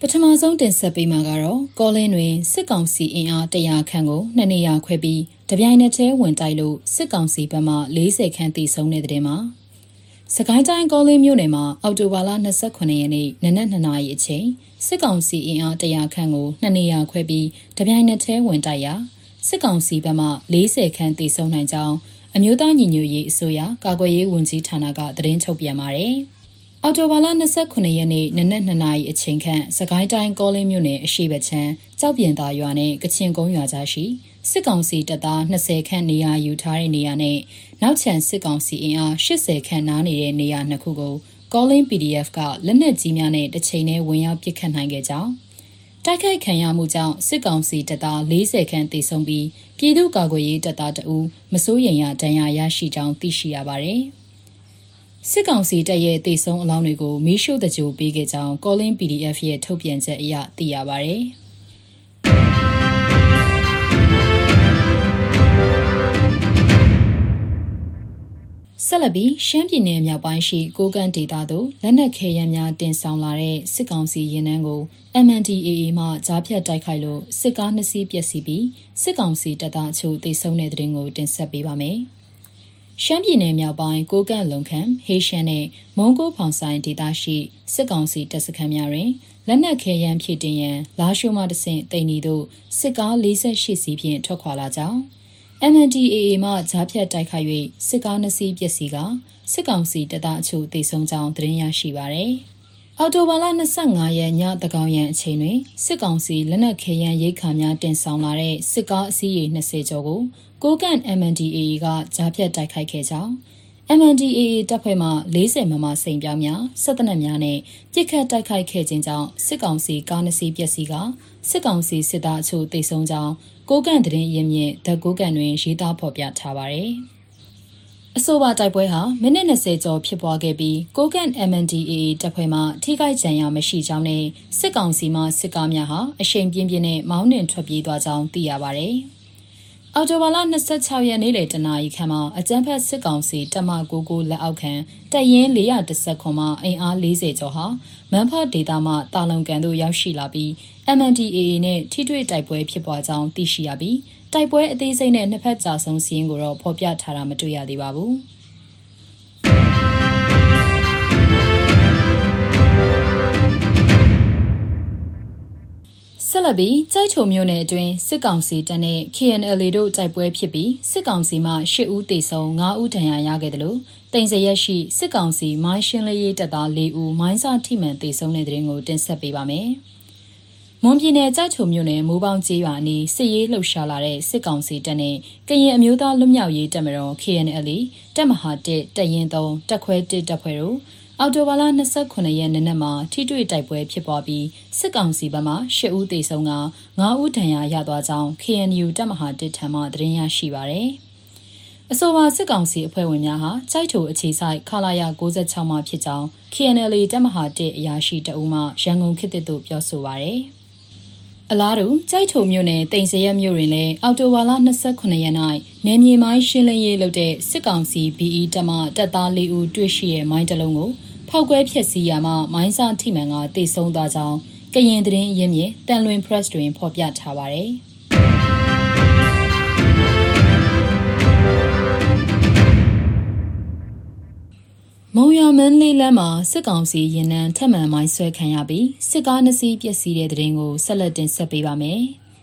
ပထမဆုံးတင်ဆက်ပေးမှာကတော့ကောလင်းတွင်စစ်ကောင်စီအင်အား100ခန့်ကိုနှစ်နေရာခွဲပြီးတပြိုင်နက်တည်းဝင်တိုက်လို့စစ်ကောင်စီဘက်မှ40ခန့်တိဆုံးတဲ့တဲ့မှာစကိုင်းတိုင်းကောလင်းမြို့နယ်မှာအောက်တိုဘာလ29ရက်နေ့နနက်2နာရီအချိန်စစ်ကောင်စီအင်အား100ခန့်ကိုနှစ်နေရာခွဲပြီးတပြိုင်နက်တည်းဝင်တိုက်ရာစစ်ကောင်စီဘက်မှ40ခန့်တိဆုံးနိုင်ကြောင်းအမျိုးသားညီညွတ်ရေးအစိုးရကာကွယ်ရေးဝန်ကြီးဌာနကသတင်းထုတ်ပြန်ပါတယ်။ အော်တိုဘာလ29ရက်နေ့နနက်2နာရီအချိန်ခန့်စကိုင်းတိုင်းကောလင်းမြို့နယ်အရှိဘချမ်းကြောက်ပြင်သာရွာနဲ့ကချင်ကုန်းရွာကြားရှိစစ်ကောင်စီတပ်သား20ခန့်နေရာယူထားတဲ့နေရာနဲ့နောက်ချန်စစ်ကောင်စီအင်အား80ခန့်နားနေတဲ့နေရာနှစ်ခုကိုကောလင်း PDF ကလက်နက်ကြီးများနဲ့တစ်ချိန်တည်းဝင်ရောက်ပစ်ခတ်နိုင်ခဲ့ကြောင်းတိုက်ခိုက်ခံရမှုကြောင့်စစ်ကောင်စီတပ်သား40ခန့်သေဆုံးပြီးပြည်သူ့ကာကွယ်ရေးတပ်သားတအူးမစိုးရိမ်ရဒဏ်ရာရရှိကြောင်းသိရှိရပါတယ်။ စစ်ကောင်စီတပ်ရဲ့တေဆုံးအလောင်းတွေကိုမီးရှို့တကြိုပေးခဲ့ကြောင်း Calling PDF ရဲ့ထုတ်ပြန်ချက်အရသိရပါဗျ။ဆက်လက်ပြီးရှမ်းပြည်နယ်မြောက်ပိုင်းရှိကိုကန့်ဒေသသို့လက်နက်ခဲယမ်းများတင်ဆောင်လာတဲ့စစ်ကောင်စီရင်နှန်းကို MNDAA မှကြားဖြတ်တိုက်ခိုက်လို့စစ်ကားနှစ်စီးပျက်စီးပြီးစစ်ကောင်စီတပ်သားအချို့တေဆုံးတဲ့တဲ့တင်ကိုတင်ဆက်ပေးပါမယ်။ ရှမ်းပြည်နယ်မြောက်ပိုင်းကိုကန့်လုံခံဟေးရှမ်းနဲ့မုံကိုဖောင်ဆိုင်ဒေသရှိစစ်ကောင်စီတပ်စခန်းများတွင်လက်နက်ခဲယမ်းဖြည့်တင်ရန်လာရှိုးမှတဆင့်တိန်နီတို့စစ်ကား48စီးဖြင့်ထွက်ခွာလာကြောင်း MNDAA မှဂျားဖြတ်တိုက်ခိုက်၍စစ်ကား2စီးပျက်စီးကစစ်ကောင်စီတပ်သားအချို့တေဆုံးကြောင်းသတင်းရရှိပါရယ်။ အော်တိုဘာလ25ရက်ညတကောင်ရန်အချိန်တွင်စစ်ကောင်စီလက်နက်ခဲယမ်းရိတ်ခါများတင်ဆောင်လာတဲ့စစ်ကားအစီးရေ20ကျော်ကိုကိုကန့် MNDAA ကကြားဖြတ်တိုက်ခိုက်ခဲ့ကြောင်း MNDAA တပ်ဖွဲ့မှ40မမစိန်ပြောင်းများစစ်တပ်များနဲ့ပြစ်ခတ်တိုက်ခိုက်ခဲ့ခြင်းကြောင့်စစ်ကောင်စီကားနစီပျက်စီးကစစ်ကောင်စီစစ်သားအချို့တိတ်ဆုံးကြောင်းကိုကန့်တရင်ရင်မြင့်ဓာတ်ကိုကန့်တွင်ရေးသားဖော်ပြထားပါတယ်။ အဆိုပါတိုက်ပွဲဟာမိနစ်20ကျော်ဖြစ်ပွားခဲ့ပြီးကိုကန့် MNDAA တပ်ဖွဲ့မှထိခိုက်ကြံရမရှိကြောင်းနဲ့စစ်ကောင်စီမှစစ်ကားများဟာအရှိန်ပြင်းပြင်းနဲ့မောင်းနှင်ထွက်ပြေးသွားကြောင်းသိရပါတယ်။အော်တိုဘာလ26ရက်နေ့လေတနာရီခန့်မှာအကြမ်းဖက်စစ်ကောင်စီတမကိုကိုလက်အောက်ခံတပ်ရင်း410ခွန်မှအင်အား40ကျော်ဟာမန်ဖတ်ဒေတာမှတာလုံကန်သို့ရောက်ရှိလာပြီး MNDAA နဲ့ထိတွေ့တိုက်ပွဲဖြစ်ပွားကြောင်းသိရှိရပြီးတိုက်ပွဲအသေးစိတ်နဲ့နှစ်ဖက်ကြာဆုံးစီးရင်ကိုတော့ဖော်ပြထားတာမတွေ့ရသေးပါဘူး။ဆက်လက်ပြီးကြိုက်ချုံမြို့နယ်အတွင်းစစ်ကောင်စီတပ်နဲ့ KNL တို့တိုက်ပွဲဖြစ်ပြီးစစ်ကောင်စီမှ၈ဦးသေဆုံး၅ဦးဒဏ်ရာရခဲ့တယ်လို့တင်စရက်ရှိစစ်ကောင်စီမိုင်းရှင်းလေးရေးတပ်သား၄ဦးမိုင်းစာထိမှန်သေဆုံးတဲ့တဲ့ရင်ကိုတင်ဆက်ပေးပါမယ်။ မွန်ပြည်နယ်ကြိုက်ချုံမြို့နယ်မိုးပေါင်းကျေးရွာနီးစစ်ရေးလှုပ်ရှားလာတဲ့စစ်ကောင်စီတပ်နဲ့ကရင်အမျိုးသားလွတ်မြောက်ရေးတပ်မတော် KNL တပ်မဟာ1တပ်ရင်း3တပ်ခွဲ1တပ်ဖွဲ့တို့အော်တိုဘာလ29ရက်နေ့နက်မှာထိတွေ့တိုက်ပွဲဖြစ်ပွားပြီးစစ်ကောင်စီဘက်မှ10ဦးသေဆုံးက9ဦးဒဏ်ရာရသွားကြောင်း KNU တပ်မဟာတစ်ထံမှသတင်းရရှိပါရယ်။အဆိုပါစစ်ကောင်စီအဖွဲ့ဝင်များဟာကြိုက်ထိုအခြေဆိုင်ခလာရ96မှဖြစ်ကြောင်း KNL တပ်မဟာတစ်အရာရှိတအူးမှရန်ကုန်ခေတ်သို့ပြောဆိုပါရယ်။ အလားတူကြိုက်ထုံမြို့နယ်တိန်စရက်မြို့တွင်လည်းအော်တိုဝါလာ29ရက်၌နယ်မြေမိုင်းရှင်းလင်းရေးလုပ်တဲ့စစ်ကောင်စီ BE တပ်မှတပ်သား၄ဦးတွေ့ရှိတဲ့မိုင်းတလုံးကိုဖောက်ကွဲဖျက်ဆီးရာမှမိုင်းစာထိမှန်ကတိတ်ဆုံးသွားကြောင်းကရင်သတင်းရင်းမြစ်တန်လွင် press တွင်ဖော်ပြထားပါတယ်။ မုံရမန်းလေးလမ်းမှာစစ်ကောင်စီရင်နှန်းထက်မှန်မိုင်းဆွဲခံရပြီးစစ်ကားနှစ်စီးပျက်စီးတဲ့တဲ့ရင်ကိုဆက်လက်တင်ဆက်ပေးပါမယ်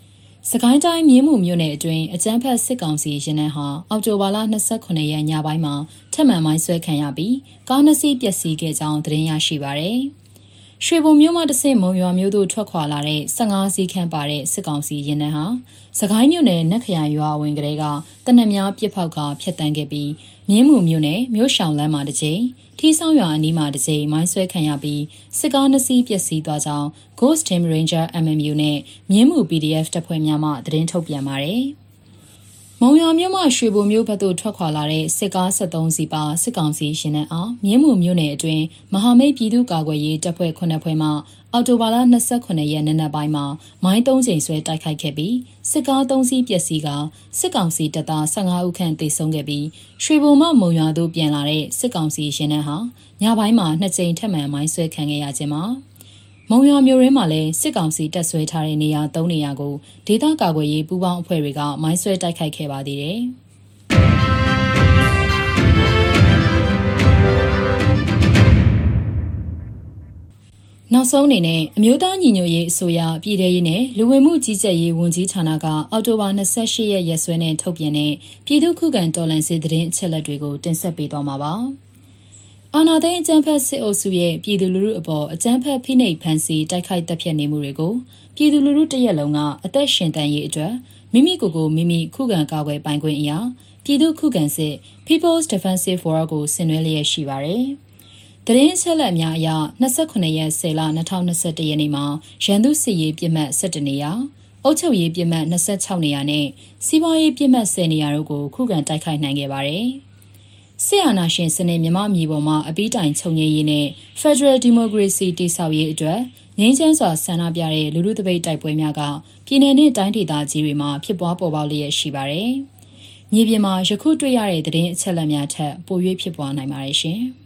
။စကိုင်းတိုင်းမြင်းမှုမြို့နယ်အတွင်းအကြမ်းဖက်စစ်ကောင်စီရင်နှန်းဟာအောက်တိုဘာလ29ရက်ညပိုင်းမှာထက်မှန်မိုင်းဆွဲခံရပြီးကားနှစ်စီးပျက်စီးခဲ့ကြောင်းသတင်းရရှိပါရယ်။ ရွှေဘုံမြို့မှတဆင့်မုံရွာမြို့သို့ထွက်ခွာလာတဲ့15စီးခန့်ပါတဲ့စစ်ကောင်စီရင်နှန်းဟာစကိုင်းမြို့နယ်နက်ခရိုင်ရွာဝင်ကလေးကတနက်များပြစ်ဖောက်ကဖျက်တမ်းခဲ့ပြီးမြင်းမှုမြို့နယ်မြို့ရှောင်လမ်းမှာတစ်ချိန်ထီဆောင်ရွာအနီးမှာတစ်ချိန်မိုင်းဆွဲခံရပြီးစစ်ကားနှစ်စီးပျက်စီးသွားကြောင်း Ghost Team Ranger MMU နဲ့မြင်းမှု PDF တပ်ဖွဲ့များမှသတင်းထုတ်ပြန်ပါတယ်။ မုံရွာမြို့မှရွှေဘိုမြို့ဘက်သို့ထွက်ခွာလာတဲ့စစ်ကား73စီးပါစစ်ကောင်စီရှင်နှန်းအောင်မြင်းမှုမြို့နယ်အတွင်းမဟာမိတ်ပြည်သူ့ကာကွယ်ရေးတပ်ဖွဲ့ခုနှစ်ဖွဲ့မှအော်တိုဘာလ29ရက်နေ့နက်ပိုင်းမှာမိုင်း၃ချိန်ဆွဲတိုက်ခိုက်ခဲ့ပြီးစစ်ကား၃စီးပျက်စီးကစစ်ကောင်စီတပ်သား15ဦးခန့်သေဆုံးခဲ့ပြီးရွှေဘုံမှမုံရွာသို့ပြန်လာတဲ့စစ်ကောင်စီရှင်နှန်းဟာညပိုင်းမှာနှစ်ကြိမ်ထပ်မံမိုင်းဆွဲခံခဲ့ရခြင်းမှာ မုံရွာမြို့ရင်းမှာလည်းစစ်ကောင်စီတပ်ဆွဲထားတဲ့နေရာ၃နေရာကိုဒေသကာကွယ်ရေးပူးပေါင်းအဖွဲ့တွေကမိုင်းဆွဲတိုက်ခိုက်ခဲ့ပါသေးတယ်။နောက်ဆုံးအနေနဲ့အမျိုးသားညီညွတ်ရေးအစိုးရပြည်ထရေးနဲ့လူဝင်မှုကြီးကြပ်ရေးဝန်ကြီးဌာနကအောက်တိုဘာ28ရက်ရက်စွဲနဲ့ထုတ်ပြန်တဲ့ပြည်သူ့ခုခံတော်လှန်ရေးသတင်းအချက်အလက်တွေကိုတင်ဆက်ပေးသွားမှာပါ။ အာနာသိန်းအကြံဖက်စစ်အုပ်စုရဲ့ပြည်သူလူထုအပေါ်အကြံဖက်ဖိနှိပ်ဖန်ဆီးတိုက်ခိုက်တပ်ဖြတ်နေမှုတွေကိုပြည်သူလူထုတရက်လုံးကအသက်ရှင်တန်ရေးအတွက်မိမိကိုယ်ကိုမိမိခုခံကာကွယ်ပိုင်ခွင့်အရာပြည်သူခုခံစစ် People's Defensive War ကိုဆင်နွှဲလျက်ရှိပါတယ်။တရင်ဆက်လက်များအရ29ရက်10လ2021ရက်နေ့မှာရန်သူစစ်ရေးပြစ်မှတ်17နေရာအုပ်ချုပ်ရေးပြစ်မှတ်26နေရာနဲ့စီးပွားရေးပြစ်မှတ်10နေရာတို့ကိုခုခံတိုက်ခိုက်နိုင်ခဲ့ပါတယ်။ ဆီယနာရှင်စနစ်မြမမြေပေါ်မှာအပိတိုင်ခြုံငြိရေးနဲ့ Federal Democracy တိဆောက်ရေးအတွက်ငြိမ်းချမ်းစွာဆန္ဒပြတဲ့လူလူတပိတ်တိုက်ပွဲများကပြည်내နဲ့တိုင်းဒေသကြီးတွေမှာဖြစ်ပွားပေါ်ပေါက်လျက်ရှိပါတယ်။မြေပြင်မှာယခုတွေ့ရတဲ့သတင်းအချက်အလက်များထက်ပို၍ဖြစ်ပွားနိုင်ပါတယ်ရှင်။